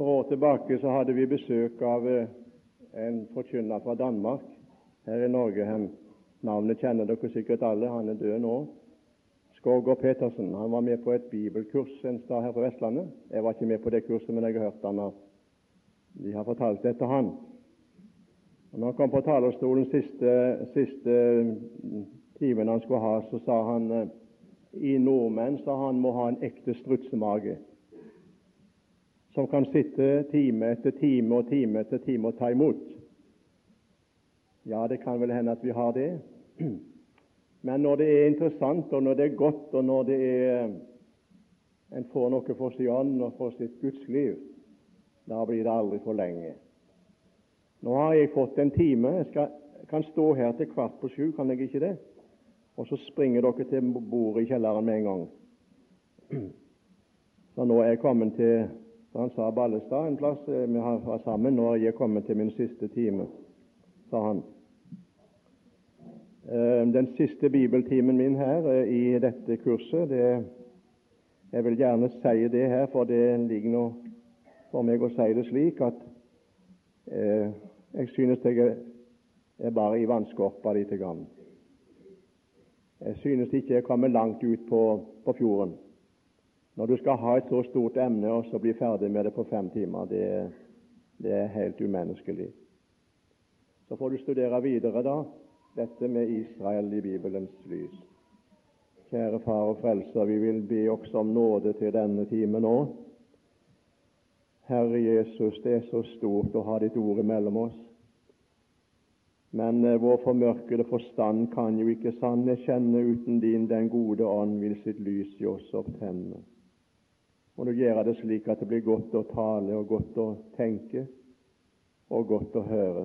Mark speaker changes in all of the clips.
Speaker 1: For år tilbake så hadde vi besøk av eh, en forkynner fra Danmark her i Norge. Han, navnet kjenner dere sikkert alle, han er død nå. Skårgård Petersen. Han var med på et bibelkurs en sted her på Vestlandet. Jeg var ikke med på det kurset, men jeg har hørt han de har fortalt dette til han. Og når han kom på talerstolen siste, siste timen han skulle ha, så sa han eh, i nordmenn sa han må ha en ekte strutsemage som kan sitte time etter time og time etter time og ta imot. Ja, det kan vel hende at vi har det. Men når det er interessant, og når det er godt, og når det er en får noe for sin ånd og for sitt gudsliv, da blir det aldri for lenge. Nå har jeg fått en time. Jeg skal, kan stå her til kvart på sju, kan jeg ikke det? Og så springer dere til bordet i kjelleren med en gang. Så nå er jeg kommet til Han sa Ballestad en plass eh, vi var sammen. Nå er jeg kommet til min siste time, sa han. Eh, den siste bibeltimen min her eh, i dette kurset det, Jeg vil gjerne si det her, for det ligger nå for meg å si det slik at eh, jeg synes jeg er bare i vannskorpa lite grann. Jeg synes ikke jeg kommer langt ut på, på, fjorden. Når du skal ha et så stort emne og så bli ferdig med det på fem timer, det, det er helt umenneskelig. Så får du studere videre, da, dette med Israel i Bibelens lys. Kjære Far og Frelser, vi vil be også om nåde til denne time nå. Herre Jesus, det er så stort å ha ditt ord mellom oss. Men eh, vår formørkede forstand kan jo ikke sanne kjenne uten din Den gode ånd vil sitt lys i oss opptenne. Må du gjøre det slik at det blir godt å tale og godt å tenke og godt å høre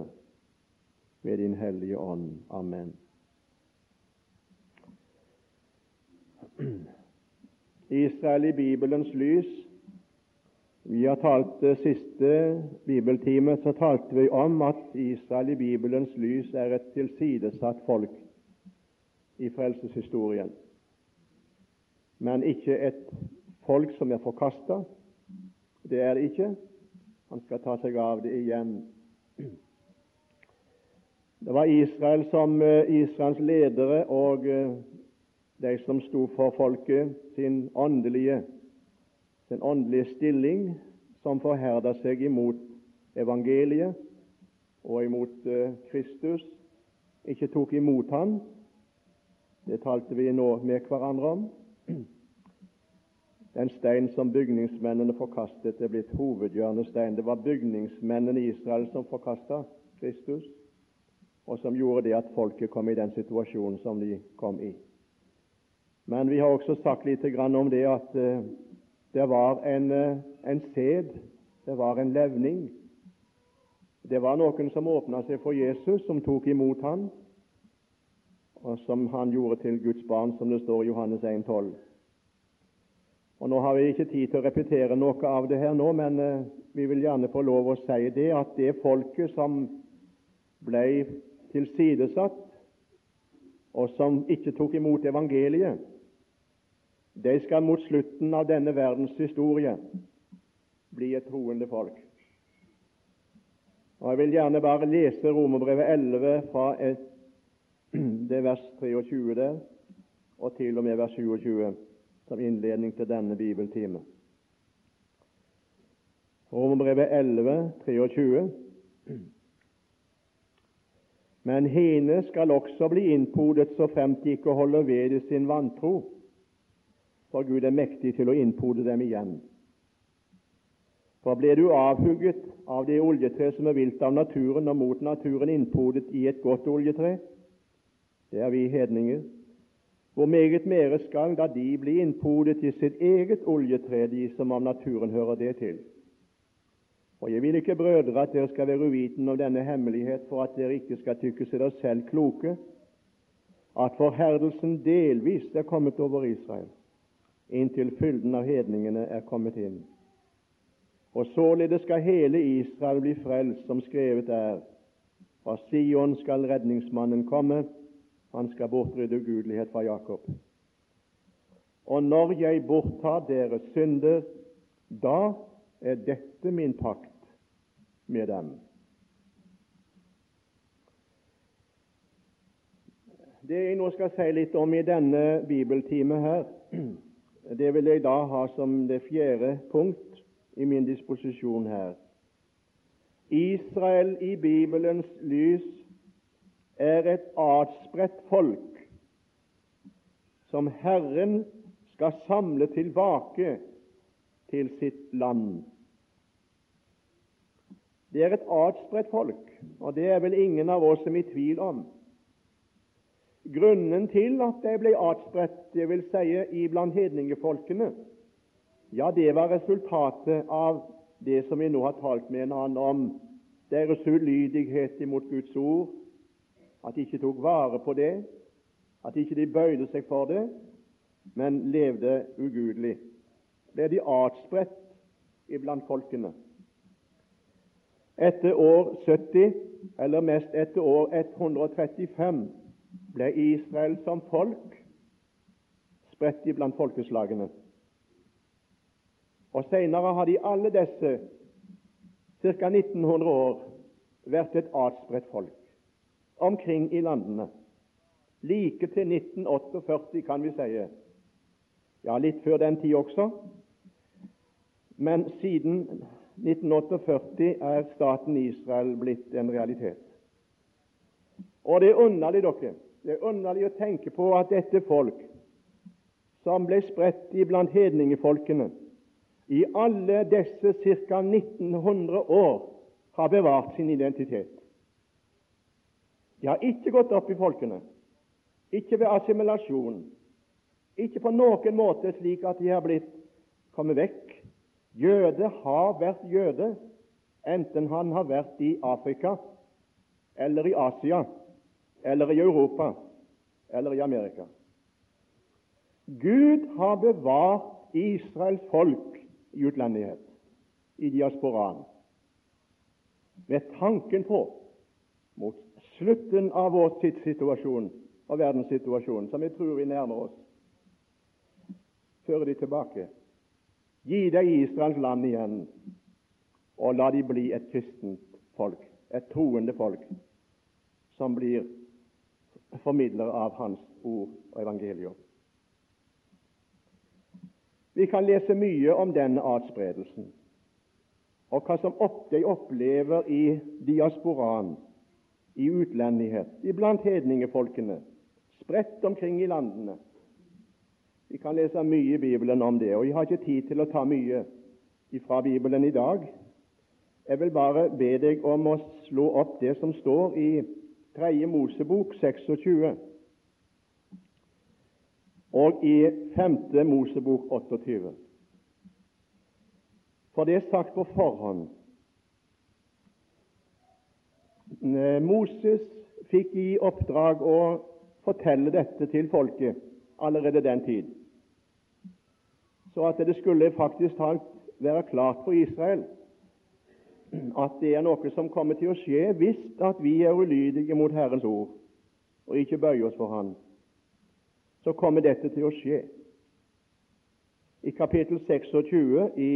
Speaker 1: ved Din Hellige Ånd. Amen. Israel i Bibelens lys. Vi har talt det siste bibeltime så talte vi om at Israel i Bibelens lys er et tilsidesatt folk i frelseshistorien, men ikke et folk som er forkasta. Det er det ikke. Han skal ta seg av det igjen. Det var Israel som eh, Israels ledere og eh, de som sto for folket sin åndelige, sin åndelige stilling, som forherda seg imot evangeliet og imot eh, Kristus, ikke tok imot han. Det talte vi nå med hverandre om. Den stein som bygningsmennene forkastet, er blitt hovedhjørnestein. Det var bygningsmennene i Israel som forkasta Kristus og som gjorde det at folket kom i den situasjonen som de kom i. Men vi har også sagt litt om det at eh, det var en, eh, en sed, det var en levning. Det var noen som åpna seg for Jesus, som tok imot ham, og som han gjorde til Guds barn, som det står i Johannes 1,12. Og Nå har vi ikke tid til å repetere noe av det her nå, men eh, vi vil gjerne få lov å si det at det folket som ble tilsidesatt, og som ikke tok imot evangeliet, de skal mot slutten av denne verdens historie bli et troende folk. Og Jeg vil gjerne bare lese Romerbrevet 11 fra et, det vers 23 der og til og med vers 27 som innledning til denne bibeltime. Romerbrevet 11, 23. Men hene skal også bli innpodet så fremt de ikke holder ved i sin vantro, for Gud er mektig til å innpode dem igjen. For ble du avhugget av det oljetre som er vilt av naturen, og mot naturen innpodet i et godt oljetre, det er vi hedninger, hvor meget mere skal da de bli innpodet i sitt eget oljetre, de som av naturen hører det til. Og jeg vil ikke, brødre, at dere skal være uvitende om denne hemmelighet, for at dere ikke skal tykke seg dere selv kloke, at forherdelsen delvis er kommet over Israel, inntil fylden av hedningene er kommet inn. Og således skal hele Israel bli frelst, som skrevet er. Fra Sion skal redningsmannen komme, han skal bortrydde ugudelighet fra Jakob. Og når jeg borttar deres synder, da er dette min pakt med dem. Det jeg nå skal si litt om i denne bibeltime her, det vil jeg da ha som det fjerde punkt i min disposisjon her. Israel i Bibelens lys er et adspredt folk som Herren skal samle tilbake til sitt land. Det er et adspredt folk, og det er vel ingen av oss som er i tvil om. Grunnen til at de ble adspredt, dvs. Si iblant hedningefolkene, ja, det var resultatet av det som vi nå har talt med en annen om, deres ulydighet imot Guds ord, at de ikke tok vare på det, at ikke de bøyde seg for det, men levde ugudelig. Ble de adspredt iblant folkene. Etter år 70, eller mest etter år 135, ble Israel som folk spredt iblant folkeslagene. Og Senere har de alle disse ca. 1900 år vært et adspredt folk omkring i landene. Like til 1948, kan vi si. Ja, litt før den tid også. Men siden 1948 er staten Israel blitt en realitet. Og det er underlig, dere, det er underlig å tenke på at dette folk, som ble spredt iblant hedningefolkene, i alle disse ca. 1900 år har bevart sin identitet. De har ikke gått opp i folkene, ikke ved assimilasjon, ikke på noen måte slik at de har blitt kommet vekk. Jøde har vært jøde, enten han har vært i Afrika eller i Asia eller i Europa eller i Amerika. Gud har bevart Israels folk i utlendighet, i diasporaen, med tanken på mot slutten av vår tidssituasjon og verdenssituasjon, som jeg tror vi nærmer oss, fører de tilbake. Gi deg Israels land igjen, og la de bli et kristent folk, et troende folk, som blir formidler av Hans ord og evangelium. Vi kan lese mye om denne adspredelsen, og hva som de opplever i diasporaen, i utlendighet, iblant hedningefolkene, spredt omkring i landene. Vi kan lese mye i Bibelen om det, og jeg har ikke tid til å ta mye fra Bibelen i dag. Jeg vil bare be deg om å slå opp det som står i 3. Mosebok 26 og i 5. Mosebok 28. For det er sagt på forhånd Moses fikk i oppdrag å fortelle dette til folket allerede den tid, så at det skulle faktisk være klart for Israel at det er noe som kommer til å skje hvis at vi er ulydige mot Herrens ord og ikke bøyer oss for Han. Så kommer dette til å skje. I kapittel 26 i,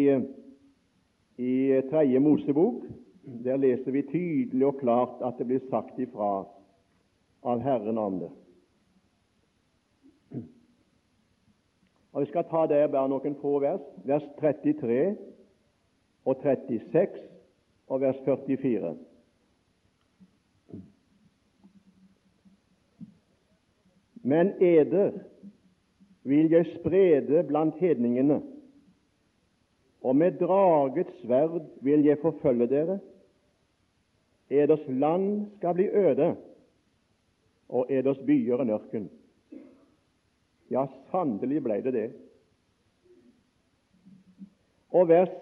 Speaker 1: i tredje Mosebok der leser vi tydelig og klart at det blir sagt ifra av Herren om det. Og Vi skal ta der bare noen få vers, vers 33 og 36 og vers 44. Men eder vil jeg sprede blant hedningene, og med dragets sverd vil jeg forfølge dere. Eders land skal bli øde, og eders byer en ørken. Ja, sannelig ble det det. Og vers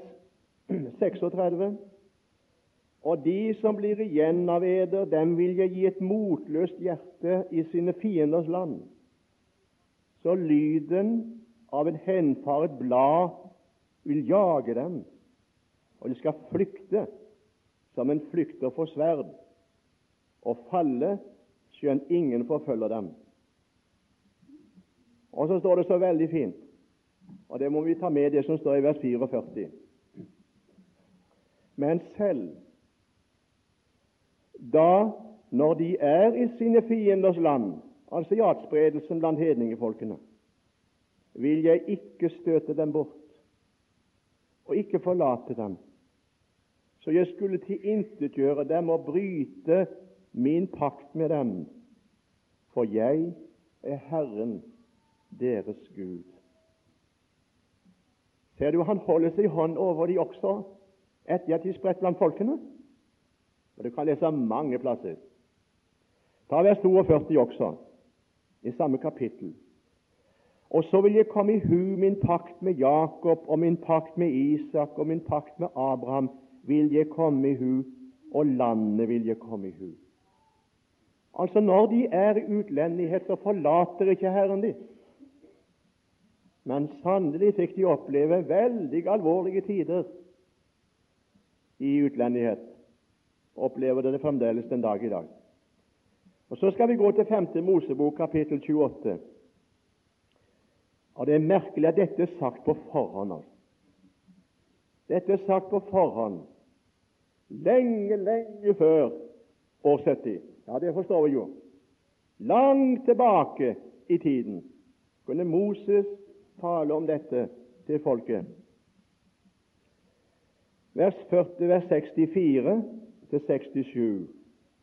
Speaker 1: 36 og de som blir igjen av eder, dem vil jeg gi et motløst hjerte i sine fienders land. Så lyden av et henfaret blad vil jage dem, og de skal flykte som en flykter for sverd, og falle skjønt ingen forfølger dem. Og så står det så veldig fint, og det må vi ta med det som står i vers 44. Men selv da, når de er i sine fienders land, altså i atspredelsen blant hedningefolkene, vil jeg ikke støte dem bort og ikke forlate dem, så jeg skulle tilintetgjøre dem og bryte min pakt med dem, for jeg er Herren deres Gud. Ser du, han holder seg i hånd over de også etter at de er spredt blant folkene. Og Du kan lese mange plasser. Ta vers 42 også, i samme kapittel. Og så vil jeg komme i hu min pakt med Jakob og min pakt med Isak og min pakt med Abraham vil jeg komme i hu, og landet vil jeg komme i hu. Altså, når de er i utlendighet, så forlater ikke Herren dem. Men sannelig fikk de oppleve veldig alvorlige tider i utlendighet. Opplever det fremdeles den dag i dag. Og Så skal vi gå til 5. Mosebok, kapittel 28. Og Det er merkelig at dette er sagt på forhånd. Altså. Dette er sagt på forhånd lenge, lenge før år 70. Ja, det forstår vi jo. Langt tilbake i tiden kunne Moses tale om dette til folket. Vers 40, vers 64 til 67.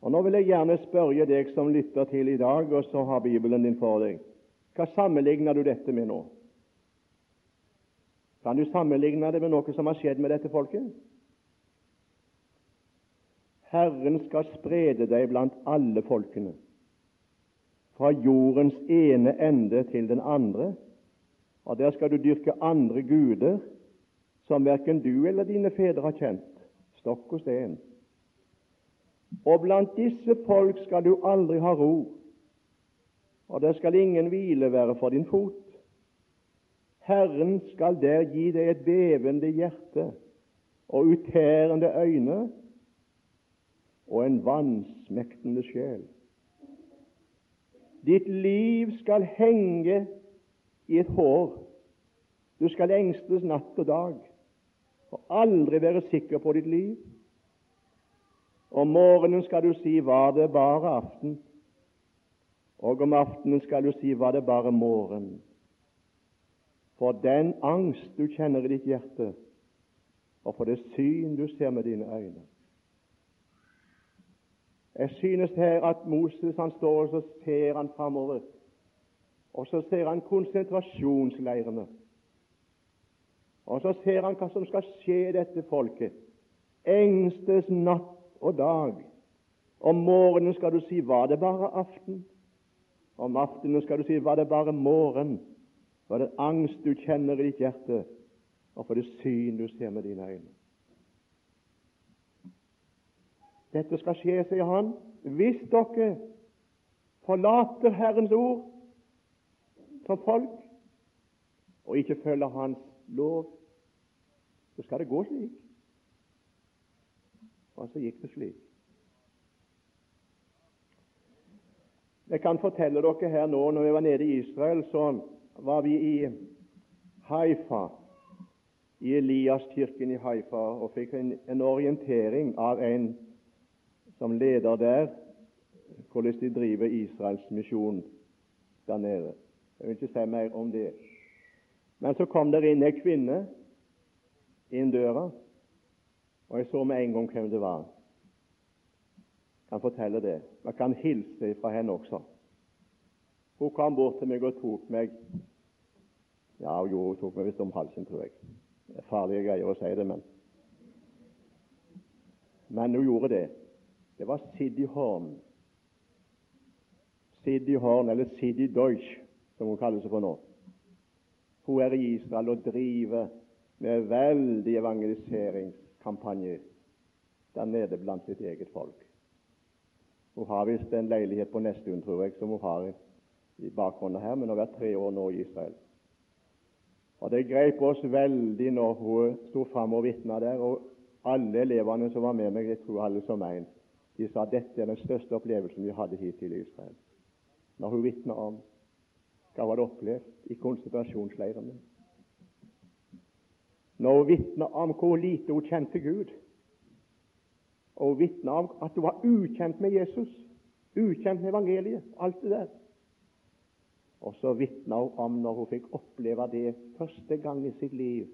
Speaker 1: Og Nå vil jeg gjerne spørre deg som lytter til i dag, og så har Bibelen din for deg. Hva sammenligner du dette med nå? Kan du sammenligne det med noe som har skjedd med dette folket? Herren skal sprede deg blant alle folkene, fra jordens ene ende til den andre, og der skal du dyrke andre guder som verken du eller dine fedre har kjent, stokk og sten. Og blant disse folk skal du aldri ha ro, og der skal ingen hvile være for din fot. Herren skal der gi deg et bevende hjerte og utærende øyne og en vansmektende sjel. Ditt liv skal henge i et hår. Du skal engstes natt og dag og aldri være sikker på ditt liv. Om morgenen skal du si 'var det bare aften', og om aftenen skal du si 'var det bare morgen'. For den angst du kjenner i ditt hjerte, og for det syn du ser med dine øyne. Jeg synes her at Moses han står og så ser han framover, og så ser han konsentrasjonsleirene. Og så ser han hva som skal skje dette folket. Engstes natt og dag. Om morgenen skal du si 'var det bare aften'? Om aftenen skal du si 'var det bare morgen'? var det angst du kjenner i ditt hjerte, og for det syn du ser med dine øyne. Dette skal skje, sier han, hvis dere forlater Herrens ord som folk og ikke følger Hans lov, så skal det gå slik. Og så gikk det slik. Jeg kan fortelle dere her nå, når vi var nede i Israel, så var vi i Haifa, i Elias-kirken i Haifa, og fikk en, en orientering av en som leder der, hvordan de driver Israels misjon der nede. Jeg vil ikke si mer om det. Men så kom der inn ei kvinne inn døra, og jeg så med en gang hvem det var. Jeg kan fortelle det. Jeg kan hilse fra henne også. Hun kom bort til meg og tok meg Ja, jo, hun tok meg visst om halsen, tror jeg. Det er farlige greier å si det, men Men hun gjorde det. Det var Siddi Horn. Siddi Horn, eller Siddi Deutsch, som hun kaller seg for nå. Hun er i Israel og driver med veldig evangeliseringskampanje der nede blant sitt eget folk. Hun har visst en leilighet på Nesttun, tror jeg, som hun har i bakgrunnen her, men hun har vært tre år nå i Israel. Og Det grep oss veldig når hun sto fram og vitna der, og alle elevene som var med meg, jeg tror alle som en, de sa dette er den største opplevelsen vi hadde hittil i Israel. Når hun vitna om hva hun hadde opplevd i konsentrasjonsleirene. Når hun vitna om hvor lite hun kjente Gud, og vitne om at du var ukjent med Jesus, ukjent med evangeliet, alt det der. Og så vitna hun om når hun fikk oppleve det første gang i sitt liv,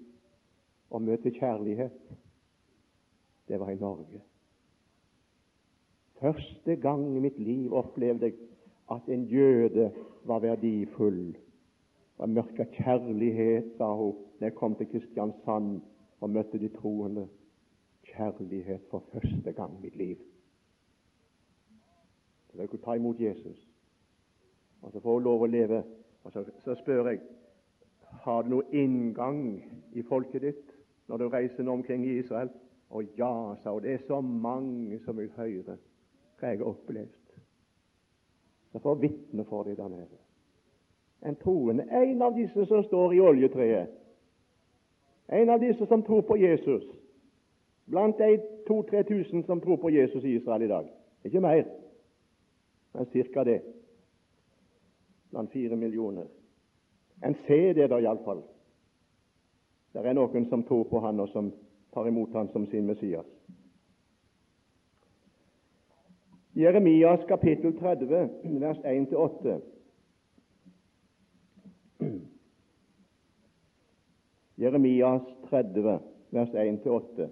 Speaker 1: å møte kjærlighet. Det var i Norge. Første gang i mitt liv opplevde jeg at en jøde var verdifull. Og mørka kjærlighet, sa hun når jeg kom til Kristiansand og møtte de troende. Kjærlighet for første gang i mitt liv. Så jeg kunne ta imot Jesus. Og så hun lov å leve. Og så, så spør jeg har du noen inngang i folket ditt når du reiser nå omkring i Israel. Og ja, sa hun, det er så mange som vil høre hva jeg har opplevd. Så får vitne for dem der nede. En troende, en av disse som står i oljetreet, en av disse som tror på Jesus, blant de 2000-3000 som tror på Jesus i Israel i dag. Ikke mer, men ca. det. Blant fire millioner. En ser det da iallfall. Det er noen som tror på han og som tar imot han som sin Messias. Jeremias kapittel 30, vers 1-8. Jeremias 30, vers 1-8.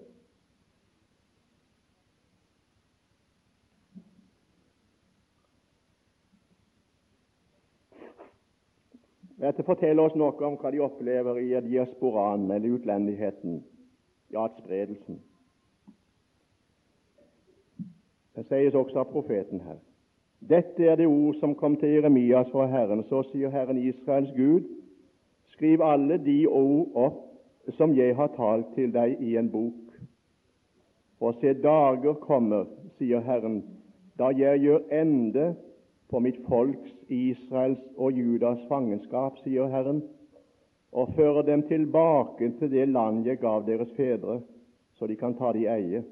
Speaker 1: Dette forteller oss noe om hva de opplever i diasporaen, eller utlendigheten, ja, spredelsen. Det sies også av profeten her. Dette er det ord som kom til Jeremias fra Herren. Så sier Herren Israels Gud, skriv alle de ord opp som jeg har talt til deg i en bok. For se, dager kommer, sier Herren, da jeg gjør ende på mitt folks, Israels og Judas fangenskap, sier Herren, og fører dem tilbake til det land jeg gav deres fedre, så de kan ta det i eie.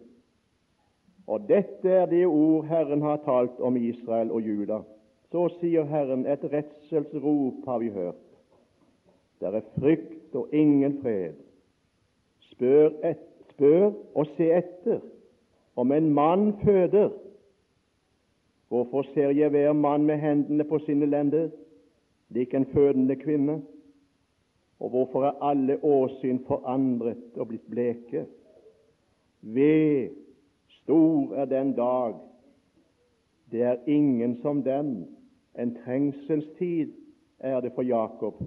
Speaker 1: Og dette er det ord Herren har talt om Israel og Juda. Så sier Herren, et redselsrop har vi hørt. Det er frykt og ingen fred. Spør, et, spør og se etter om en mann føder Hvorfor ser jeg hver mann med hendene på sine lender, lik en fødende kvinne? Og hvorfor er alle åsyn forandret og blitt bleke? Ved, stor er den dag, det er ingen som den, en trengselstid er det for Jakob,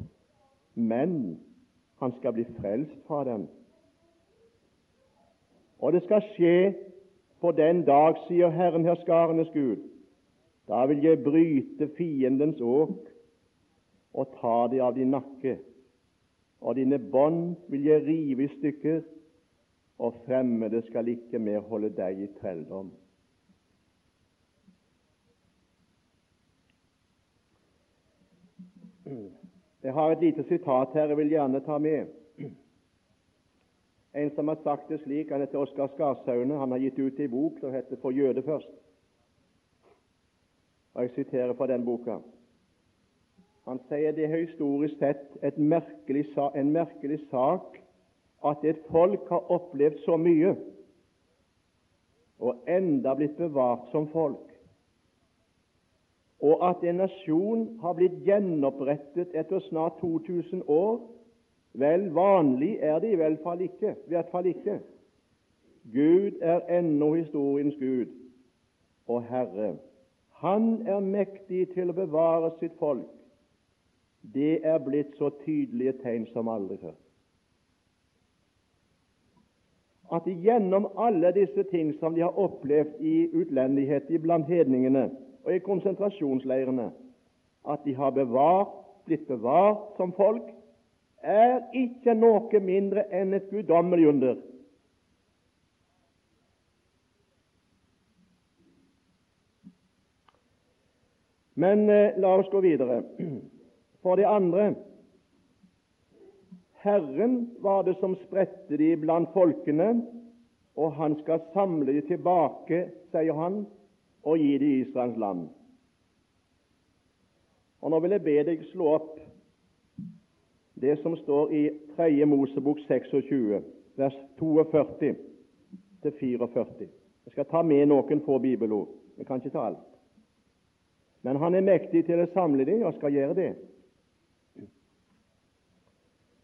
Speaker 1: men han skal bli frelst fra den. Og det skal skje på den dag, sier Herren herskarenes Gud, da vil jeg bryte fiendens åk og ta det av din nakke, og dine bånd vil jeg rive i stykker, og fremmede skal ikke mer holde deg i trelldom. Jeg har et lite sitat her jeg vil gjerne ta med. En som har sagt det slik, han heter Oskar Skarsaune. Han har gitt ut en bok som heter 'For jøde først'. Og Jeg siterer fra den boka. Han sier det er historisk sett merkelig, en merkelig sak at et folk har opplevd så mye og enda blitt bevart som folk, og at en nasjon har blitt gjenopprettet etter snart 2000 år. Vel, vanlig er det i hvert fall ikke. Hvert fall ikke. Gud er ennå historiens Gud og Herre. Han er mektig til å bevare sitt folk. Det er blitt så tydelige tegn som aldri før. At gjennom alle disse ting som de har opplevd i utlendighet blant hedningene og i konsentrasjonsleirene, at de har bevart, blitt bevart som folk, er ikke noe mindre enn et guddommelig under. Men eh, la oss gå videre. For det andre Herren var det som spredte de blant folkene, og han skal samle de tilbake, sier han, og gi de Israels land. Og Nå vil jeg be deg slå opp det som står i 3. Mosebok 26, vers 42 til 44. Jeg skal ta med noen få bibelord. Jeg kan ikke ta alt. Men han er mektig til å samle det og skal gjøre det.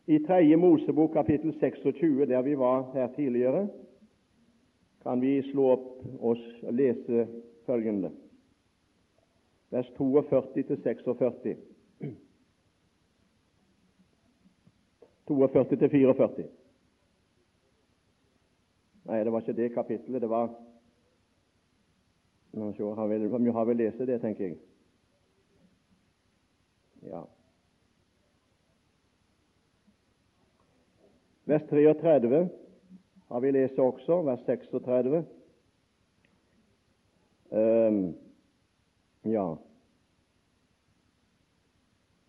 Speaker 1: I Tredje Mosebok kapittel 26, der vi var her tidligere, kan vi slå opp oss og lese følgende vers 42-46. 42-44. Nei, det var ikke det kapittelet. Det var Nå har vi, vi har vel lest det, tenker jeg. Ja. Vers 33 har vi lest også, vers 36. Um, ja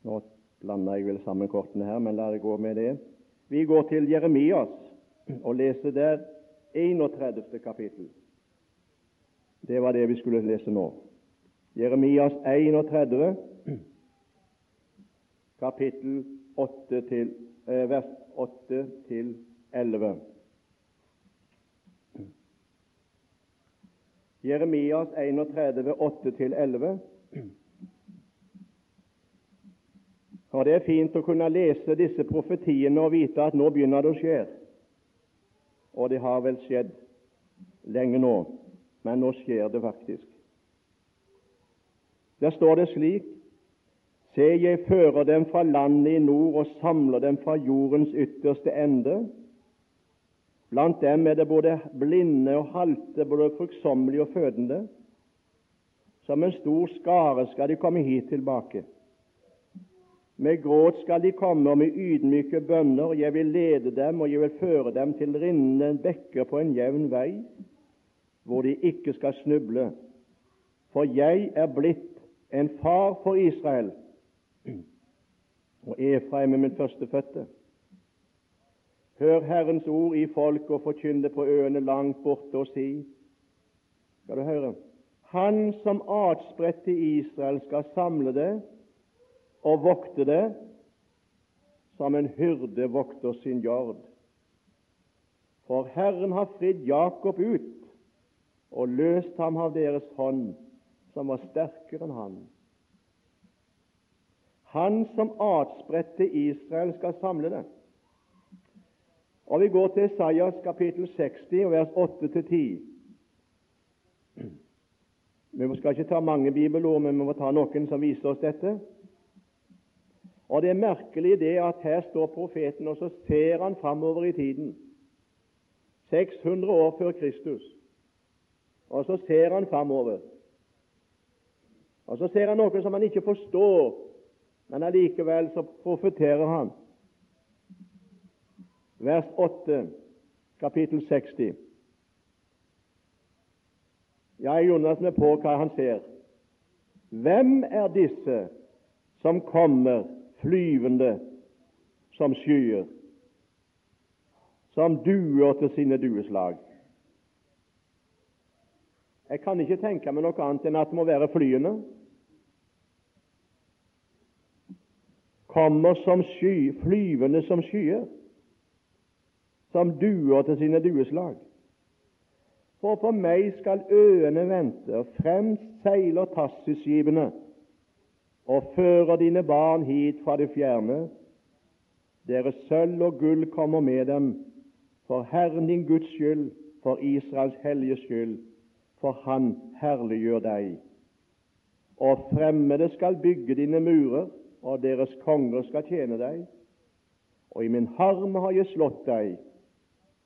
Speaker 1: Nå blander jeg vel sammen kortene her, men la det gå med det. Vi går til Jeremias og leser der 31. kapittel. Det var det vi skulle lese nå. Jeremias 31, kapittel 8 til, eh, vers 8 til 11. Jeremias 31, 8-11. Og Det er fint å kunne lese disse profetiene og vite at nå begynner det å skje. Og det har vel skjedd lenge nå, men nå skjer det faktisk. Der står det slik Se, jeg fører dem fra landet i nord og samler dem fra jordens ytterste ende. Blant dem er det både blinde og halte, både fruktsommelige og fødende. Som en stor skare skal de komme hit tilbake. Med gråt skal de komme, og med ydmyke bønner. Jeg vil lede dem, og jeg vil føre dem til rinnende bekker på en jevn vei, hvor de ikke skal snuble. For jeg er blitt en far for Israel, og Efraim er min førstefødte. Hør Herrens ord i folk og forkynn det på øene langt borte og si Skal du høre? Han som atspredte Israel, skal samle det og vokte det som en hyrde vokter sin jord. For Herren har fridd Jakob ut og løst ham av deres hånd, som var sterkere enn han. Han som atspredte Israel, skal samle det. Og Vi går til Isaias kapittel 60, vers 8-10. Vi skal ikke ta mange bibelord, men vi må ta noen som viser oss dette. Og Det er merkelig det at her står profeten, og så ser han framover i tiden. 600 år før Kristus. Og så ser han framover. Og så ser han noe som han ikke forstår, men allikevel så profeterer han vers 8, kapittel 60. Ja, Jonas meg på hva han ser. Hvem er disse som kommer flyvende som skyer, som duer til sine dueslag? Jeg kan ikke tenke meg noe annet enn at det må være flyene. Kommer som sky, flyvende som skyer som duer til sine dueslag. For på meg skal øene vente, og fremst seiler Tassisskipene og fører dine barn hit fra det fjerne. Deres sølv og gull kommer med dem, for Herren din Guds skyld, for Israels hellige skyld, for Han herliggjør deg. Og fremmede skal bygge dine murer, og deres konger skal tjene deg. Og i min harm har jeg slått deg,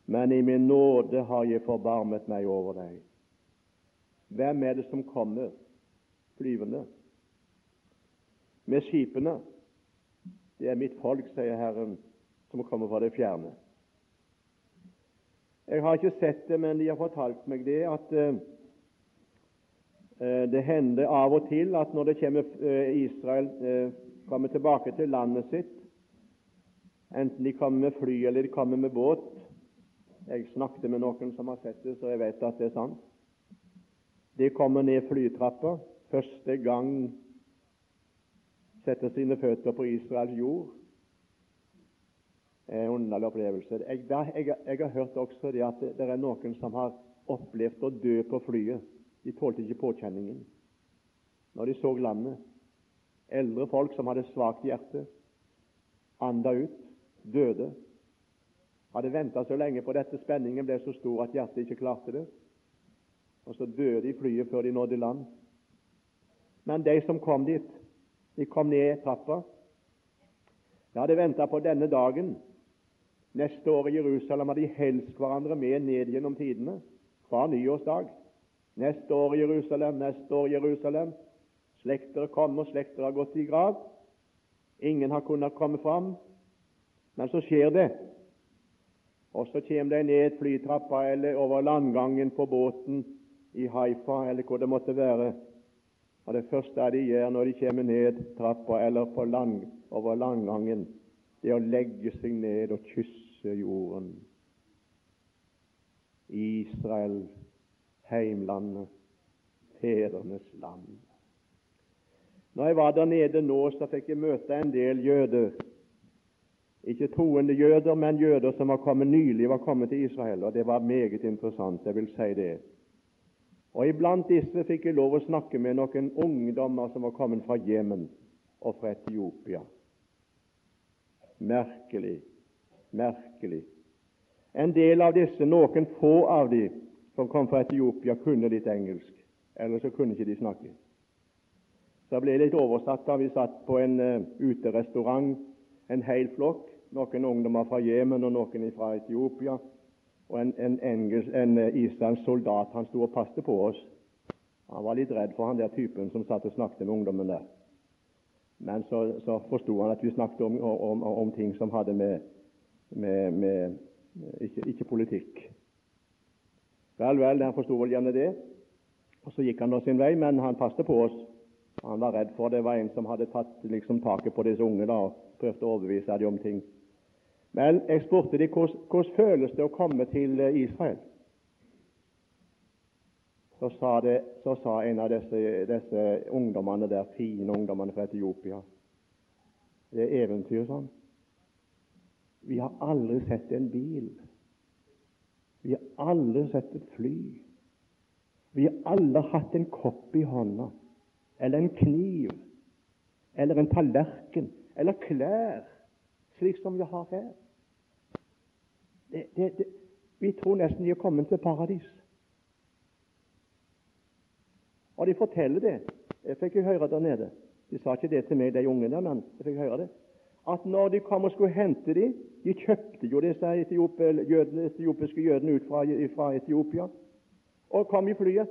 Speaker 1: men i min nåde har jeg forbarmet meg over deg. Hvem er det som kommer flyvende? Med skipene. Det er mitt folk, sier Herren, som kommer fra det fjerne. Jeg har ikke sett det, men de har fortalt meg det at uh, det hender av og til at når det kommer uh, Israel uh, kommer tilbake til landet sitt, enten de kommer med fly eller de kommer med båt, jeg snakket med noen som har sett det, så jeg vet at det er sant. De kommer ned flytrappa første gang setter sine føtter på Israels jord. En underlig opplevelse. Jeg, jeg, jeg, har hørt også det at det, det er noen som har opplevd å dø på flyet. De tålte ikke påkjenningen når de så landet. Eldre folk som hadde svakt hjerte, anda ut, døde. Hadde venta så lenge på dette, spenningen ble så stor at hjertet ikke klarte det. Og så døde de flyet før de nådde land. Men de som kom dit, de kom ned trappa. De hadde venta på denne dagen. Neste år i Jerusalem hadde de helst hverandre med ned gjennom tidene, fra nyårsdag. Neste år Jerusalem, neste år Jerusalem. Slekter kommer, slekter har gått i grav. Ingen har kunnet komme fram. Men så skjer det. Og så kommer de ned flytrappa eller over landgangen på båten i Haifa, eller hvor det måtte være. Og Det første de gjør når de kommer ned trappa eller lang, over landgangen, det er å legge seg ned og kysse jorden. Israel, heimlandet, fedrenes land. Når jeg var der nede nå, så fikk jeg møte en del jøder. Ikke troende jøder, men jøder som var kommet nylig var kommet til Israel. og Det var meget interessant. jeg vil si det. Og Iblant disse fikk jeg lov å snakke med noen ungdommer som var kommet fra Jemen og fra Etiopia. Merkelig, merkelig. En del av disse, noen få av de som kom fra Etiopia, kunne litt engelsk. Ellers så kunne ikke de snakke. Så ble det litt oversatt da vi satt på en uh, uterestaurant, en hel flokk. Noen ungdommer fra Jemen og noen fra Etiopia og en, en, engels, en uh, islandsk soldat han sto og passet på oss. Han var litt redd for han der typen som satt og snakket med ungdommen der. Men så, så forsto han at vi snakket om, om, om, ting som hadde med, med, med ikke, ikke, politikk. Vel, vel, han forsto vel gjerne det. Og Så gikk han da sin vei, men han passet på oss. Han var redd for det var en som hadde tatt liksom, taket på disse unge da, og prøvde å overbevise dem om ting. Men jeg spurte dem hvordan føles det å komme til eh, Israel. Så sa, det, så sa en av disse, disse, ungdommene der, fine ungdommene fra Etiopia Det er eventyr, sånn. Vi har aldri sett en bil. Vi har alle sett et fly. Vi har alle hatt en kopp i hånda, eller en kniv, eller en tallerken, eller klær, slik som vi har her det, det, det, Vi tror nesten de er kommet til paradis. Og de forteller det. Jeg fikk jo høre der nede. De sa ikke det til meg, de ungene, men jeg fikk høre det. At når de kom og skulle hente dem De kjøpte jo disse etiopiske jødene ut fra, fra Etiopia og kom i flyet.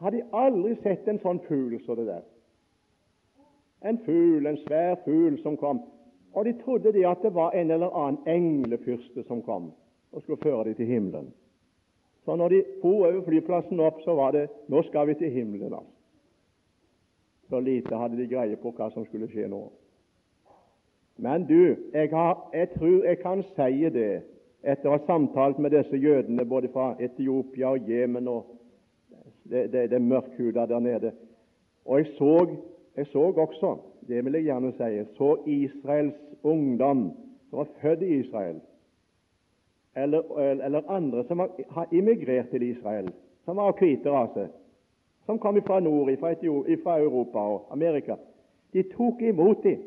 Speaker 1: Hadde de aldri sett en sånn fugl som det der. En fugl, en svær fugl som kom. Og de trodde det at det var en eller annen englefyrste som kom og skulle føre dem til himmelen. Så når de for over flyplassen opp, så var det 'Nå skal vi til himmelen'. altså. Så lite hadde de greie på hva som skulle skje nå. Men du, jeg, har, jeg tror jeg kan si det etter å ha samtalt med disse jødene både fra Etiopia og Jemen og det, det, det mørkhuda der nede. Og jeg så, jeg så også det vil jeg gjerne si, så Israels ungdom som var født i Israel, eller, eller andre som har immigrert til Israel, som var av hvite rase, som kom fra nord, fra Europa og Amerika, de tok imot dem.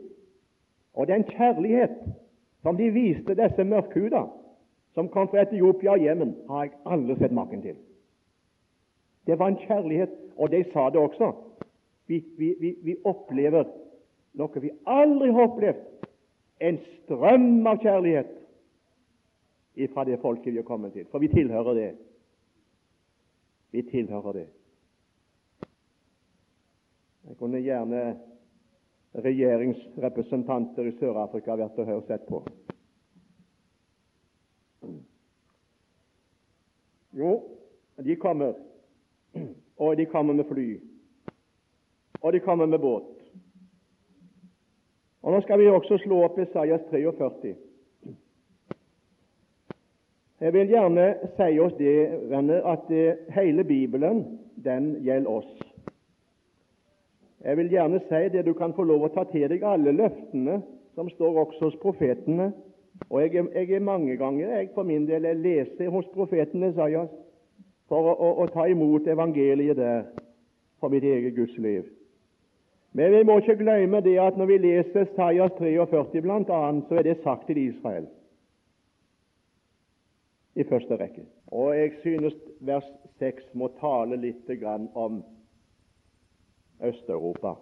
Speaker 1: Og den kjærlighet som de viste disse mørkhuda, som kom fra Etiopia og Jemen, har jeg aldri sett maken til. Det var en kjærlighet, og de sa det også. Vi, vi, vi, vi opplever noe vi aldri har opplevd, en strøm av kjærlighet fra det folket vi har kommet til. For vi tilhører det. Vi tilhører det. Jeg kunne gjerne regjeringsrepresentanter i Sør-Afrika vært og hørt sett på. Jo, de kommer, og de kommer med fly, og de kommer med båt. Og Nå skal vi også slå opp Isaias 43. Jeg vil gjerne si oss det, venner, at eh, hele Bibelen den gjelder oss. Jeg vil gjerne si det du kan få lov å ta til deg alle løftene som står også hos profetene. Og jeg, jeg er mange ganger jeg for min del jeg leser hos profeten Isaias, for å, å, å ta imot evangeliet der for mitt eget Guds liv. Men vi må ikke glemme det at når vi leser Sajas 43 bl.a., så er det sagt til Israel i første rekke. Og jeg synes vers 6 må tale litt om Øst-Europa.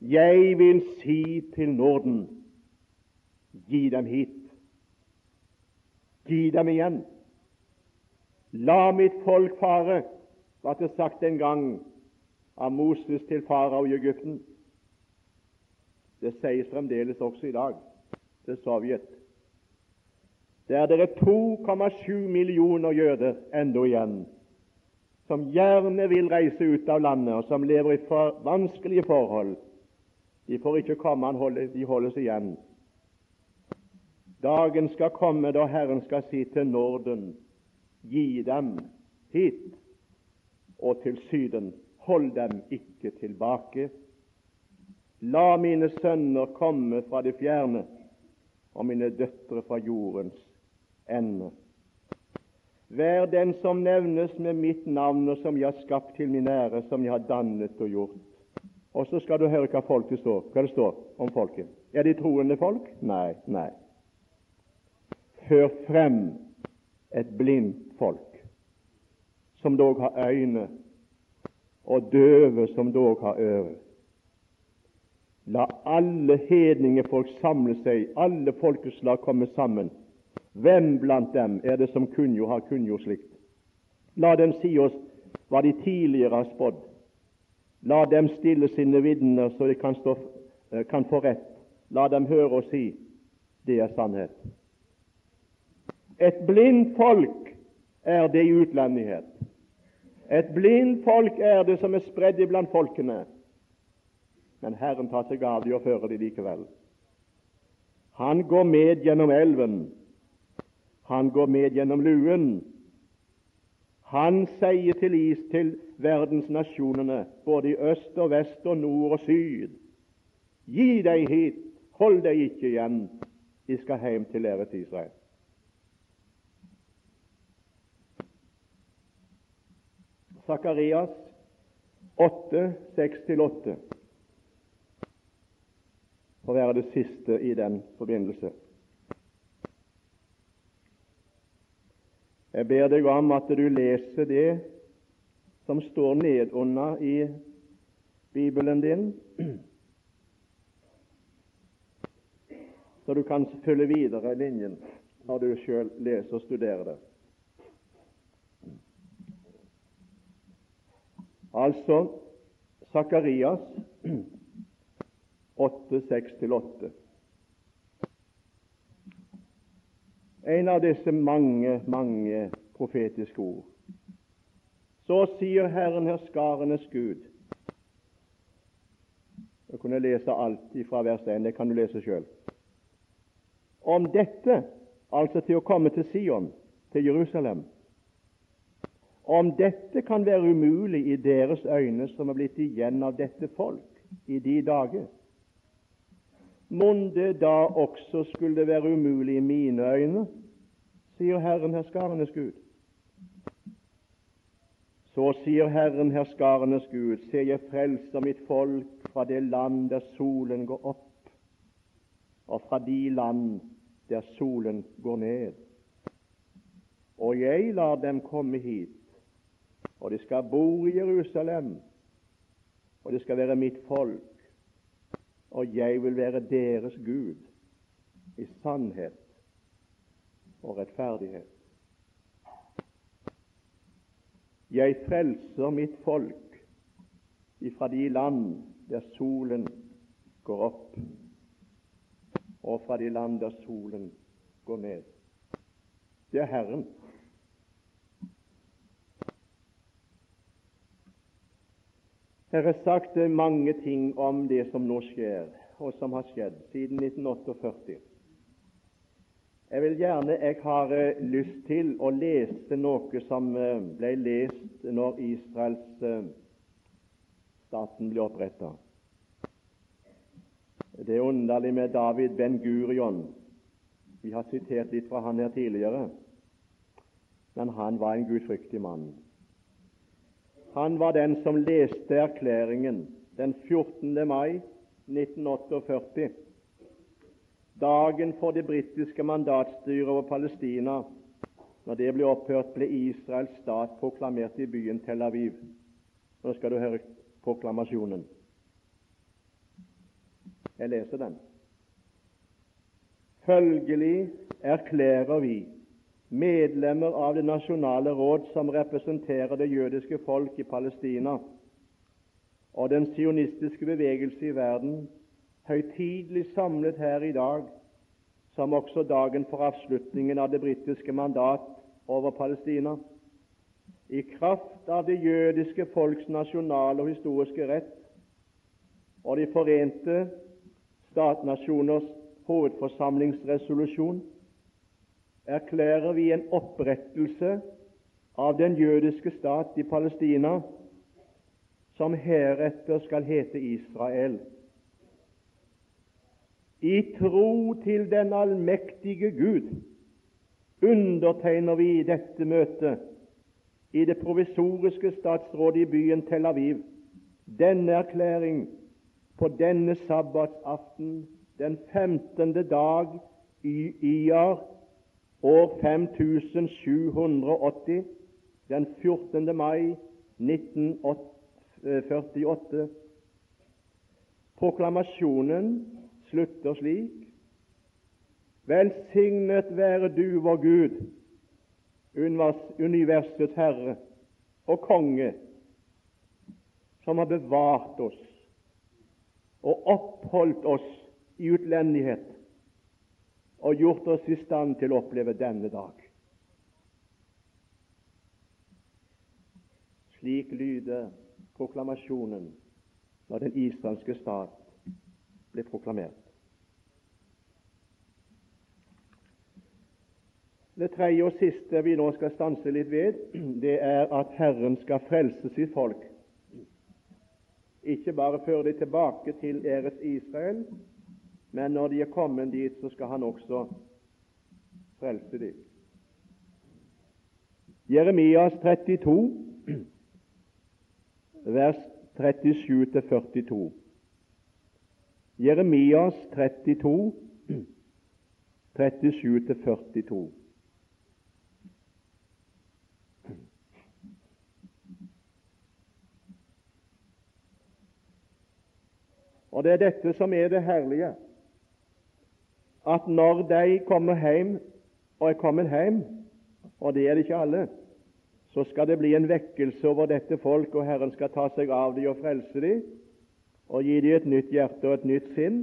Speaker 1: Jeg vil si til Norden gi dem hit. Gi dem igjen. La mitt folk fare, ble det sagt en gang av Moses til farao i Egypten. Det sies fremdeles også i dag til Sovjet. Der det er 2,7 millioner jøder ennå igjen, som gjerne vil reise ut av landet, og som lever i for vanskelige forhold. De får ikke komme, de holdes igjen. Dagen skal komme da Herren skal si til Norden, gi dem hit, og til Syden, hold dem ikke tilbake. La mine sønner komme fra det fjerne, og mine døtre fra jordens ende. Vær den som nevnes med mitt navn, og som jeg har skapt til min ære, som jeg har dannet og gjort. Og så skal du høre hva folket står, hva det står om folket. Er de troende folk? Nei, nei. Før frem et blindt folk, som dog har øyne, og døve som dog har ører. La alle hedningefolk samle seg, alle folkeslag komme sammen. Hvem blant dem er det som kunngjort har kunngjort slikt? La dem si oss hva de tidligere har spådd. La dem stille sine vitner, så de kan, stå, eh, kan få rett. La dem høre og si det er sannhet. Et blindt folk er det i utlendighet. Et blindt folk er det som er spredd iblant folkene. Men Herren tar seg av de og fører de likevel. Han går med gjennom elven. Han går med gjennom luen. Han sier til is til verdensnasjonene, både i øst og vest og nord og syd, gi deg hit, hold deg ikke igjen, de skal hjem til æret Israel. Sakarias 8, 6-8 får være det siste i den forbindelse. Jeg ber deg om at du leser det som står nedunder i Bibelen din, så du kan følge videre linjen når du sjøl leser og studerer det. Altså Sakarias 8, 6-8. En av disse mange, mange profetiske ord. Så sier Herren herskarenes Gud Jeg kunne lese alt fra vers 1, det kan du lese sjøl. Om dette, altså til å komme til Sion, til Jerusalem, om dette kan være umulig i deres øyne som er blitt igjen av dette folk i de dager, mon det da også skulle være umulig i mine øyne, sier Herren herskarenes Gud. Så sier Herren herskarenes Gud, se, jeg frelser mitt folk fra det land der solen går opp, og fra de land der solen går ned. Og jeg lar dem komme hit og de skal bo i Jerusalem, og det skal være mitt folk, og jeg vil være deres Gud i sannhet og rettferdighet. Jeg frelser mitt folk ifra de land der solen går opp, og fra de land der solen går ned. Det er Herren. Her er sagt mange ting om det som nå skjer, og som har skjedd siden 1948. Jeg vil gjerne, jeg har eh, lyst til å lese noe som eh, ble lest når Israels eh, staten ble oppretta. Det er underlig med David Ben Gurion. Vi har sitert litt fra han her tidligere. men han var en gudfryktig mann. Han var den som leste erklæringen den 14. mai 1948, dagen for det britiske mandatstyret over Palestina. Når det ble opphørt, ble Israels stat proklamert i byen Tel Aviv. Nå skal du høre proklamasjonen. Jeg leser den. Følgelig erklærer vi, medlemmer av Det nasjonale råd som representerer det jødiske folk i Palestina, og den sionistiske bevegelse i verden, høytidelig samlet her i dag, som også dagen for avslutningen av det britiske mandat over Palestina, i kraft av det jødiske folks nasjonale og historiske rett og De forente statnasjoners hovedforsamlingsresolusjon, erklærer vi en opprettelse av den jødiske stat i Palestina som heretter skal hete Israel. I tro til den allmektige Gud undertegner vi dette møtet i det provisoriske statsrådet i byen Tel Aviv denne erklæring på denne sabbatsaften den 15. dag i Iar år 5780 den 14. mai 1948. Proklamasjonen slutter slik Velsignet være du, vår Gud, universets Herre og Konge, som har bevart oss og oppholdt oss i utlendighet og gjort oss i stand til å oppleve denne dag. Slik lyder proklamasjonen når den israelske stat ble proklamert. Det tredje og siste vi nå skal stanse litt ved, det er at Herren skal frelse sitt folk. Ikke bare føre dem tilbake til æres Israel, men når de er kommet dit, så skal han også frelse dem. Jeremias 32 vers 37-42. Jeremias 32, 37-42. Og Det er dette som er det herlige, at når de kommer hjem og er kommet hjem, og det er det ikke alle, så skal det bli en vekkelse over dette folk, og Herren skal ta seg av dem og frelse dem, og gi dem et nytt hjerte og et nytt sinn,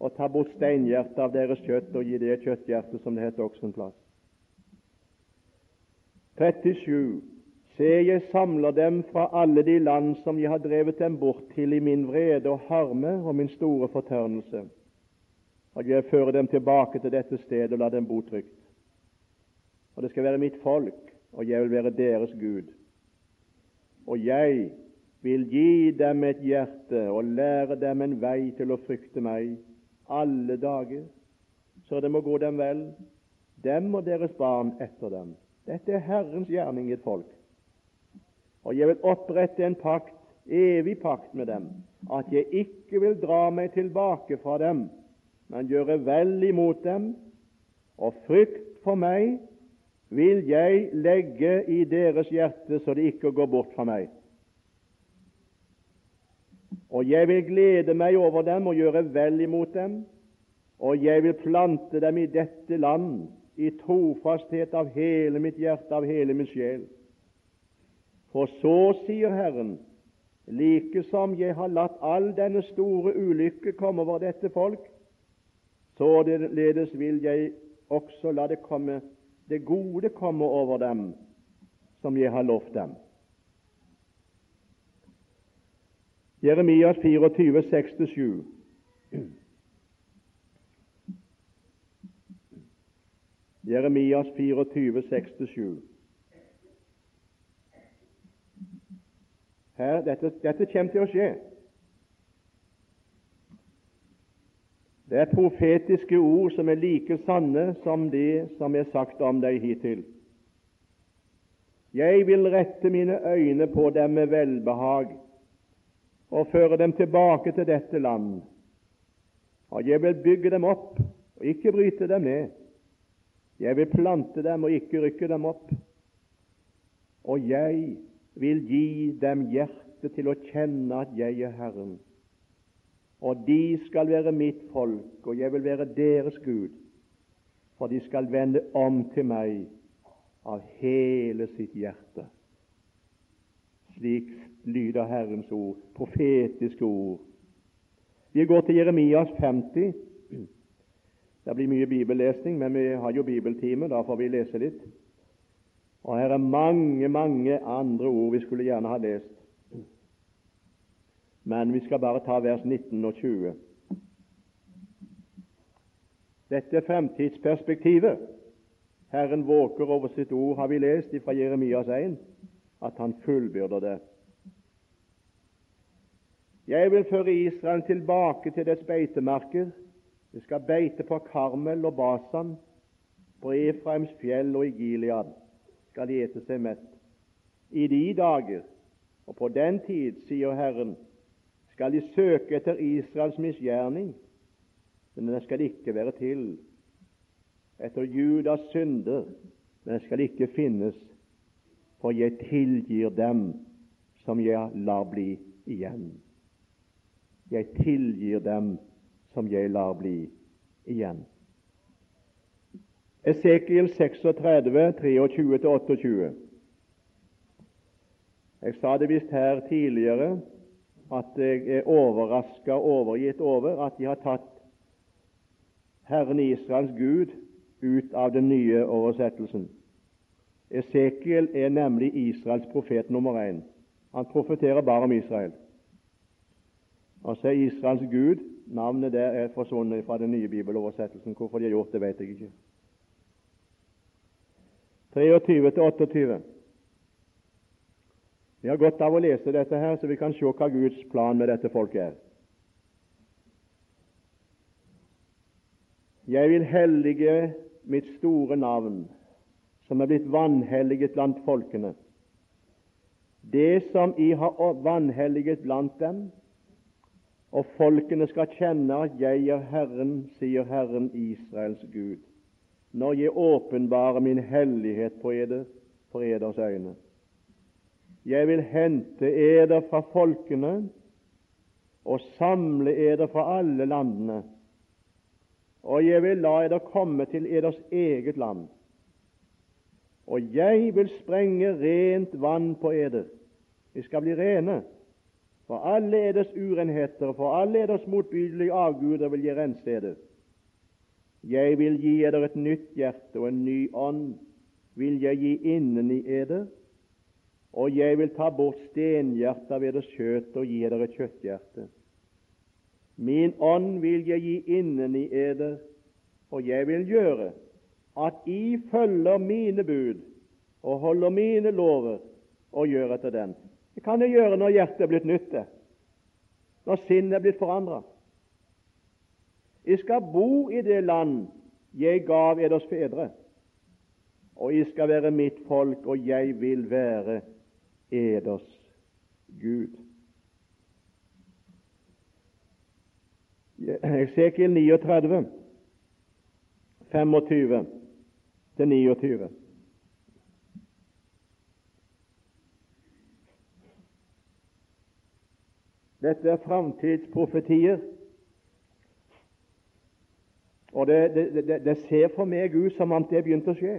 Speaker 1: og ta bort steinhjertet av deres kjøtt og gi dem et kjøtthjerte, som det heter også en plass. 37. Se, jeg samler dem fra alle de land som jeg har drevet dem bort til i min vrede og harme og min store fortørnelse. Og jeg fører dem tilbake til dette stedet og lar dem bo trygt. Og det skal være mitt folk, og jeg vil være deres Gud. Og jeg vil gi dem et hjerte og lære dem en vei til å frykte meg alle dager, så det må gå dem vel, dem og deres barn etter dem. Dette er Herrens gjerning i et folk. Og jeg vil opprette en pakt, evig pakt med dem, at jeg ikke vil dra meg tilbake fra dem, men gjøre vel imot dem, og frykt for meg vil jeg legge i deres hjerte, så det ikke går bort fra meg. Og jeg vil glede meg over dem og gjøre vel imot dem, og jeg vil plante dem i dette land i trofasthet av hele mitt hjerte, av hele min sjel. For så, sier Herren, like som jeg har latt all denne store ulykke komme over dette folk, således vil jeg også la det komme det gode komme over dem som jeg har lovt dem. Jeremias 24, 6-7. Jeremias 24, 6-7. Dette, dette kommer til å skje. Det er profetiske ord som er like sanne som det som er sagt om deg hittil. Jeg vil rette mine øyne på dem med velbehag og føre dem tilbake til dette land. Og jeg vil bygge dem opp og ikke bryte dem ned. Jeg vil plante dem og ikke rykke dem opp. Og jeg vil gi dem hjerte til å kjenne at jeg er Herren. Og de skal være mitt folk, og jeg vil være deres Gud, for de skal vende om til meg av hele sitt hjerte. Slik lyder Herrens ord, profetiske ord. Vi går til Jeremias 50. Det blir mye bibellesning, men vi har jo bibeltime, da får vi lese litt. Og her er mange, mange andre ord vi skulle gjerne ha lest. Men vi skal bare ta vers 19 og 20. Dette er fremtidsperspektivet. Herren våker over sitt ord, har vi lest fra Jeremias 1, at han fullbyrder det. Jeg vil føre Israel tilbake til dets beitemarker. Det skal beite på Karmel og Basan, på Efraims fjell og i Gilead skal de ete seg mett. I de dager og på den tid, sier Herren, skal de søke etter Israels misgjerning, men den skal ikke være til. Etter Judas synder, men den skal ikke finnes, for jeg tilgir dem som jeg lar bli igjen. Jeg tilgir dem som jeg lar bli igjen. Esekiel 36, 23-28. Jeg sa det visst her tidligere at jeg er overraska og overgitt over at de har tatt Herren Israels Gud ut av den nye oversettelsen. Esekiel er nemlig Israels profet nummer én. Han profeterer bare om Israel. Og så er Israels Gud Navnet der er forsvunnet fra den nye bibeloversettelsen. Hvorfor de har gjort det, vet jeg ikke. 23 til 28. Vi har godt av å lese dette her, så vi kan se hva Guds plan med dette folket er. Jeg vil hellige mitt store navn, som er blitt vanhelliget blant folkene. Det som I har vanhelliget blant dem, og folkene skal kjenne at jeg er Herren, sier Herren Israels Gud når jeg åpenbarer min hellighet på eder, for eders øyne. Jeg vil hente eder fra folkene og samle eder fra alle landene, og jeg vil la eder komme til eders eget land. Og jeg vil sprenge rent vann på eder. Vi skal bli rene. For alle eders urenheter, for alle eders motbydelige avguder vil jeg rense eder. Jeg vil gi eder et nytt hjerte og en ny ånd vil jeg gi inneni eder, og jeg vil ta bort stenhjertet ved deres kjøtt og gi dere kjøtthjerte. Min ånd vil jeg gi inneni eder, og jeg vil gjøre at I følger mine bud og holder mine lover og gjør etter den. Det kan jeg gjøre når hjertet er blitt nytt, når sinnet er blitt forandra. Jeg skal bo i det land jeg gav eders fedre, og jeg skal være mitt folk, og jeg vil være eders Gud. Esekiel 39, 25 til 29. Dette er framtidsprofetier og det, det, det, ser for meg ut som om det begynte å skje.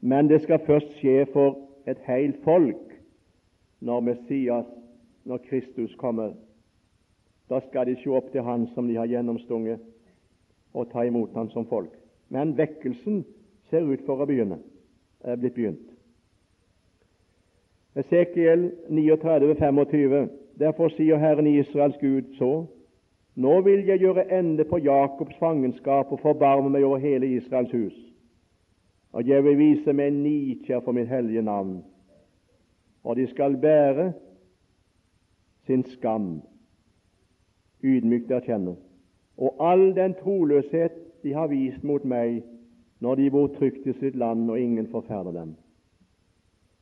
Speaker 1: Men det skal først skje for et helt folk når Messias, når Kristus kommer. Da skal de se opp til Han som de har gjennomstunget, og ta imot Han som folk. Men vekkelsen ser ut for å begynne, er blitt begynt. Esekiel 39, 25. Derfor sier Herren Israels Gud så:" Nå vil jeg gjøre ende på Jakobs fangenskap og forbarme meg over hele Israels hus. Og jeg vil vise meg nikjær for mitt hellige navn. Og de skal bære sin skam, ydmykt erkjenne, og all den troløshet de har vist mot meg når de bor trygt i sitt land og ingen forferder dem.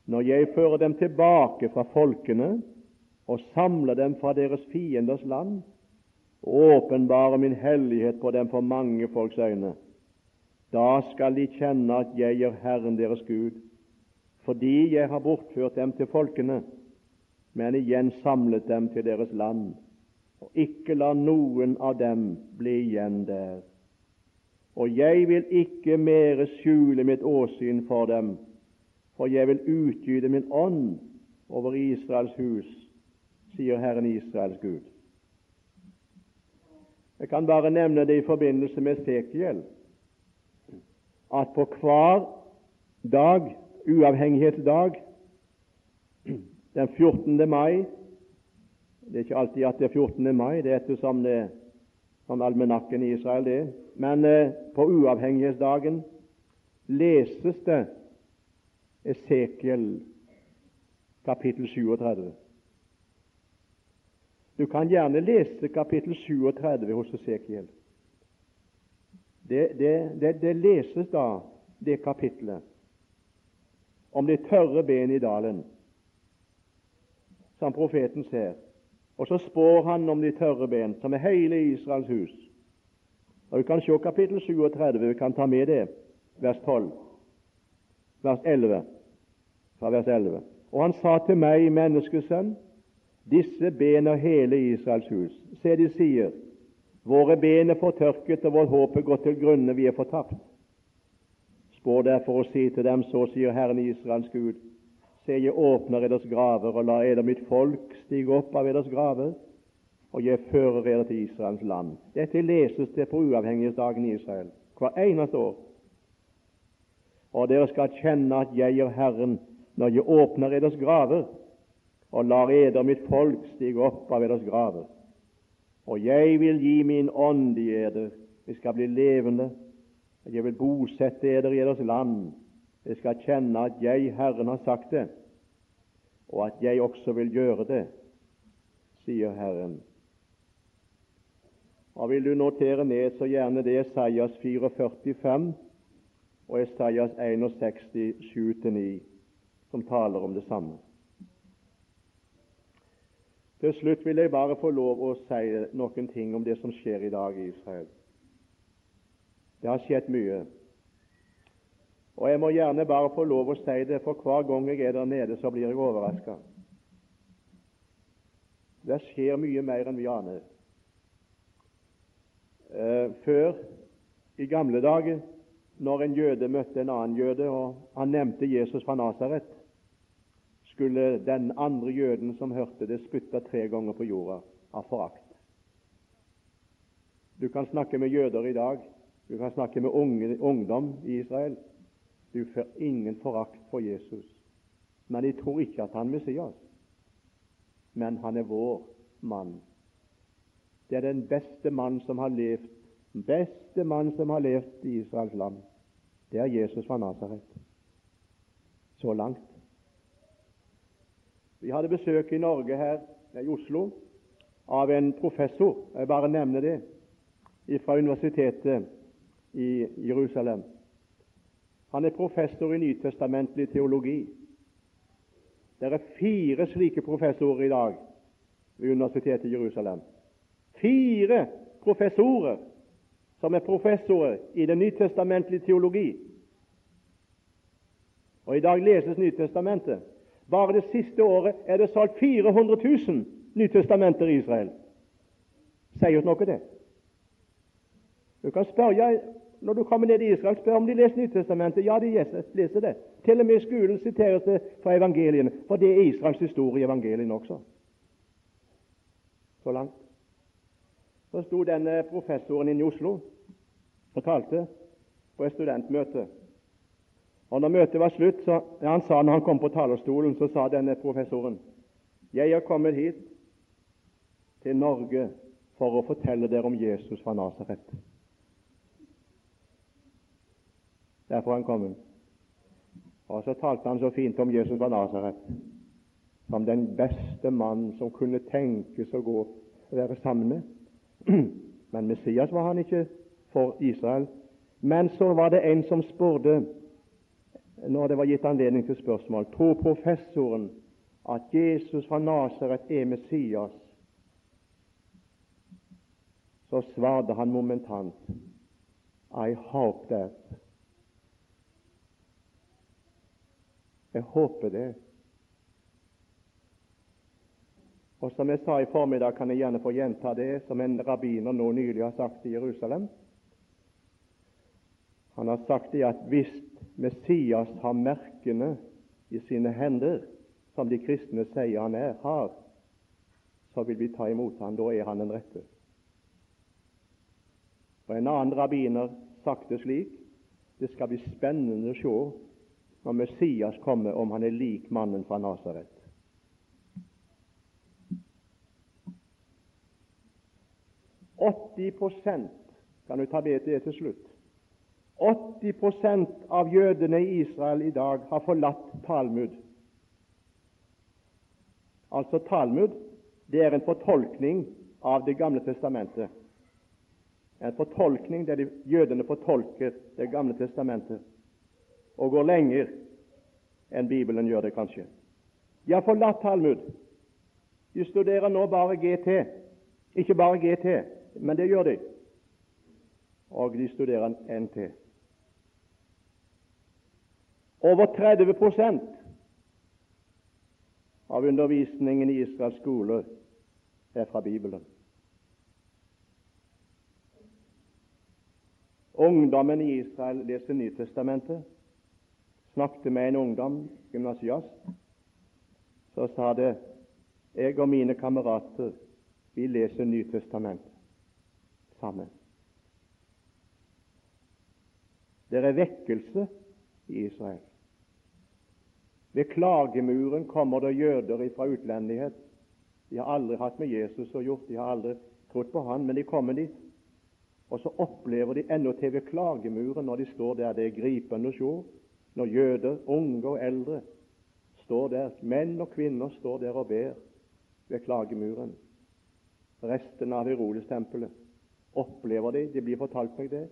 Speaker 1: når jeg fører dem tilbake fra folkene og samler dem fra deres fienders land, og åpenbarer min hellighet på dem for mange folks øyne. Da skal de kjenne at jeg er Herren deres Gud, fordi jeg har bortført dem til folkene, men igjen samlet dem til deres land, og ikke la noen av dem bli igjen der. Og jeg vil ikke mere skjule mitt åsyn for dem, for jeg vil utgyte min ånd over Israels hus, sier Herren Israels Gud. Jeg kan bare nevne det i forbindelse med Sekiel, at på hver dag, uavhengighetsdag, den 14. mai Det er ikke alltid at det er 14. mai, det er ettersom det sånn almenakken i Israel, det. Men eh, på uavhengighetsdagen leses det Esekiel kapittel 37. Du kan gjerne lese kapittel 37 hos Esekiel. Det, det, det, det leses da, det kapitlet, om de tørre ben i dalen, som profeten ser. Og så spår han om de tørre ben, som er hele Israels hus. Og Vi kan se kapittel 37, vi kan ta med det, vers 12, vers 11, fra vers 11. Og han sa til meg, menneskesønn, disse ben er hele Israels hus. Se, de sier, våre ben er fortørket, og vårt håp er gått til grunne, vi er fortapt. Spår derfor og si til dem, så sier Herren Israels Gud, se, jeg åpner eders graver, og la eder mitt folk stige opp av eders graver, og jeg fører eder til Israels land. Dette leses det på uavhengighetsdagen i Israel, hver eneste år. Og dere skal kjenne at jeg er Herren når jeg åpner eders graver og lar eder mitt folk stige opp av eders graver. Og jeg vil gi min ånd i eder, vi skal bli levende. Jeg vil bosette eder i eders land. Jeg skal kjenne at jeg, Herren, har sagt det, og at jeg også vil gjøre det, sier Herren. Og Vil du notere ned, så gjerne det Esaias 44, 5 og Esaias 61, 7-9, som taler om det samme. Til slutt vil jeg bare få lov å si noen ting om det som skjer i dag i Israel. Det har skjedd mye. Og jeg må gjerne bare få lov å si det, for hver gang jeg er der nede, så blir jeg overraska. Det skjer mye mer enn vi aner. Eh, før, i gamle dager, når en jøde møtte en annen jøde, og han nevnte Jesus fra Nasaret, skulle den andre jøden som hørte det, spytte tre ganger på jorda av forakt. Du kan snakke med jøder i dag, du kan snakke med unge, ungdom i Israel. Du får ingen forakt for Jesus. Men de tror ikke at han er Messias. Men han er vår mann. Det er den beste mann som har levd, den beste mann som har levd i Israels land. Det er Jesus fra Nasaret. Så langt. Vi hadde besøk i Norge her i Oslo av en professor, jeg bare nevner det, fra universitetet i Jerusalem. Han er professor i nytestamentlig teologi. Det er fire slike professorer i dag ved Universitetet i Jerusalem. Fire professorer som er professorer i den nytestamentlige teologi. Og I dag leses Nytestamentet. Bare det siste året er det solgt 400 000 Nytestamenter i Israel. Sier oss noe, det. Du kan spørre når du kommer ned i Israel, spør om de leser Nytestamentet. Ja, de leser det. Til og med skolen siteres det fra evangeliene, for det er Israels historie i evangeliene også. Så langt. Så sto denne professoren inne i Oslo og talte på et studentmøte. Og når møtet var slutt, så han sa når han kom på talerstolen, så sa denne professoren jeg er kommet hit til Norge for å fortelle dere om Jesus fra Nasaret. Derfor er han kommet. Og så talte han så fint om Jesus fra Nasaret som den beste mann som kunne tenkes å gå og være sammen med. Men Messias var han ikke for Israel. Men så var det en som spurte når det var gitt anledning til spørsmål, tror professoren at Jesus fra Nasaret er Messias, så svarte han momentant I hope that. Jeg håper det. Og som jeg sa i formiddag, kan jeg gjerne få gjenta det som en rabbiner nå nylig har sagt i Jerusalem. Han har sagt det at hvis Messias har merkene i sine hender, som de kristne sier han er, har, så vil vi ta imot ham. Da er han den rette. Og En annen rabbiner sagt det slik det skal bli spennende å se når Messias kommer, om han er lik mannen fra Nasaret. kan du ta med det til slutt 80% av jødene i Israel i dag har forlatt Talmud. Altså Talmud det er en fortolkning av Det gamle testamentet. En fortolkning der de, jødene fortolker Det gamle testamentet og går lenger enn Bibelen gjør det, kanskje. De har forlatt Talmud. De studerer nå bare GT. Ikke bare GT, men det gjør de. Og de studerer NT. Over 30% av undervisningen i Israels skole er fra Bibelen. Ungdommen i Israel leser Nytestamentet. Snakket med en ungdom, gymnasiast, så sa det jeg og mine kamerater vi leser Nytestamentet sammen. Det er vekkelse i Israel. Ved klagemuren kommer det jøder fra utlendighet. De har aldri hatt med Jesus å gjort, de har aldri trodd på han, men de kommer dit. Og så opplever de endatil ved klagemuren, når de står der, det er gripende å se, når jøder, unge og eldre, står der, menn og kvinner står der og ber ved klagemuren. Resten av Herodes-tempelet opplever de, det blir fortalt meg det,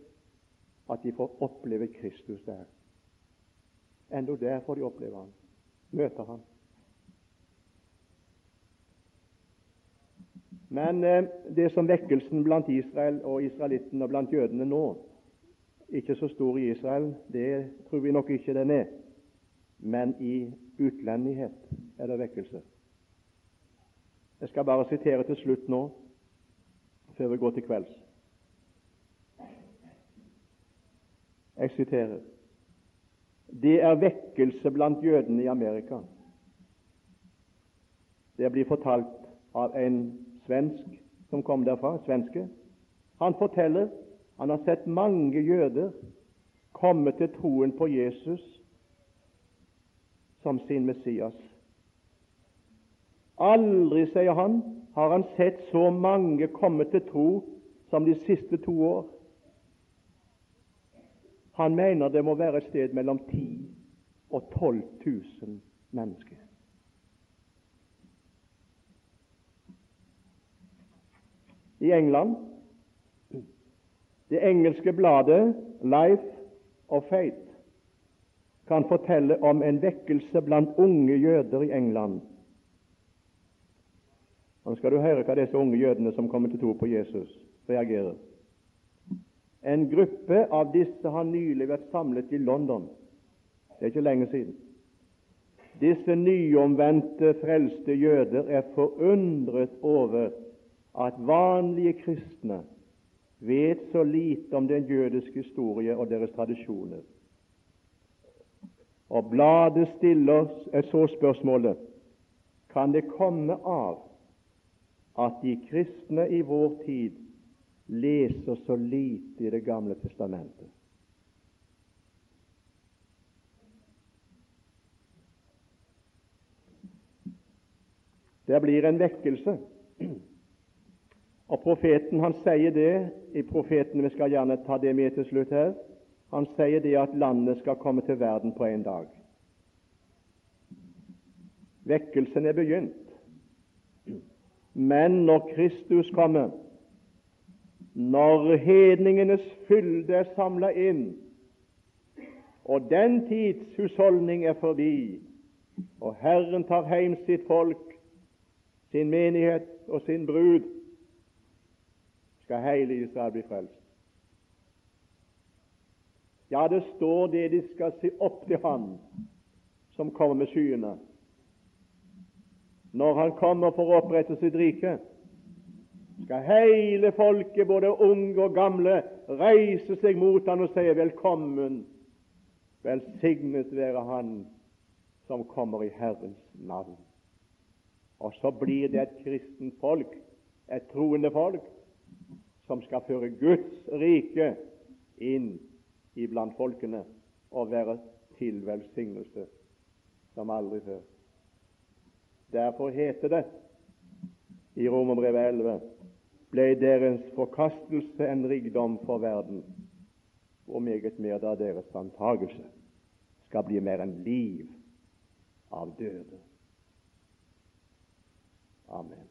Speaker 1: at de får oppleve Kristus der. Enda der får de oppleve han møter han. Men eh, det som vekkelsen blant Israel og israelittene og blant jødene nå ikke så stor i Israel, det tror vi nok ikke den er. Men i utlendighet er det vekkelse. Jeg skal bare sitere til slutt nå, før vi går til kvelds. Jeg siterer det er vekkelse blant jødene i Amerika. Det blir fortalt av en svensk som kom derfra, svenske. Han forteller han har sett mange jøder komme til troen på Jesus som sin Messias. Aldri, sier han, har han sett så mange komme til tro som de siste to år. Han mener det må være et sted mellom 10 og 12 000 mennesker. I England det engelske bladet Life of Faith kan fortelle om en vekkelse blant unge jøder i England. Nå skal du høre hva disse unge jødene som kommer til tro på Jesus, reagerer. En gruppe av disse har nylig vært samlet i London. Det er ikke lenge siden. Disse nyomvendte, frelste jøder er forundret over at vanlige kristne vet så lite om den jødiske historie og deres tradisjoner. Og bladet stiller så spørsmålet kan det komme av at de kristne i vår tid leser så lite i Det gamle testamentet. Det blir en vekkelse. Og Profeten han sier det i profeten, Vi skal gjerne ta det med til slutt her. Han sier det at landet skal komme til verden på en dag. Vekkelsen er begynt. Men når Kristus kommer, når hedningenes fylde er samla inn, Og den tids husholdning er forbi, og Herren tar hjem sitt folk, sin menighet og sin brud, skal hele Israel bli frelst. Ja, det står det de skal se opp til Han som kommer med skyene. Når Han kommer for å opprette sitt rike, skal hele folket, både unge og gamle, reise seg mot Han og si velkommen, velsignet være Han som kommer i Herrens navn. Og så blir det et kristent folk, et troende folk, som skal føre Guds rike inn iblant folkene og være til velsignelse som aldri før. Derfor heter det i Romerbrevet 11 ble deres forkastelse en rikdom for verden, og meget mer da deres antagelse skal bli mer enn liv av døde. Amen.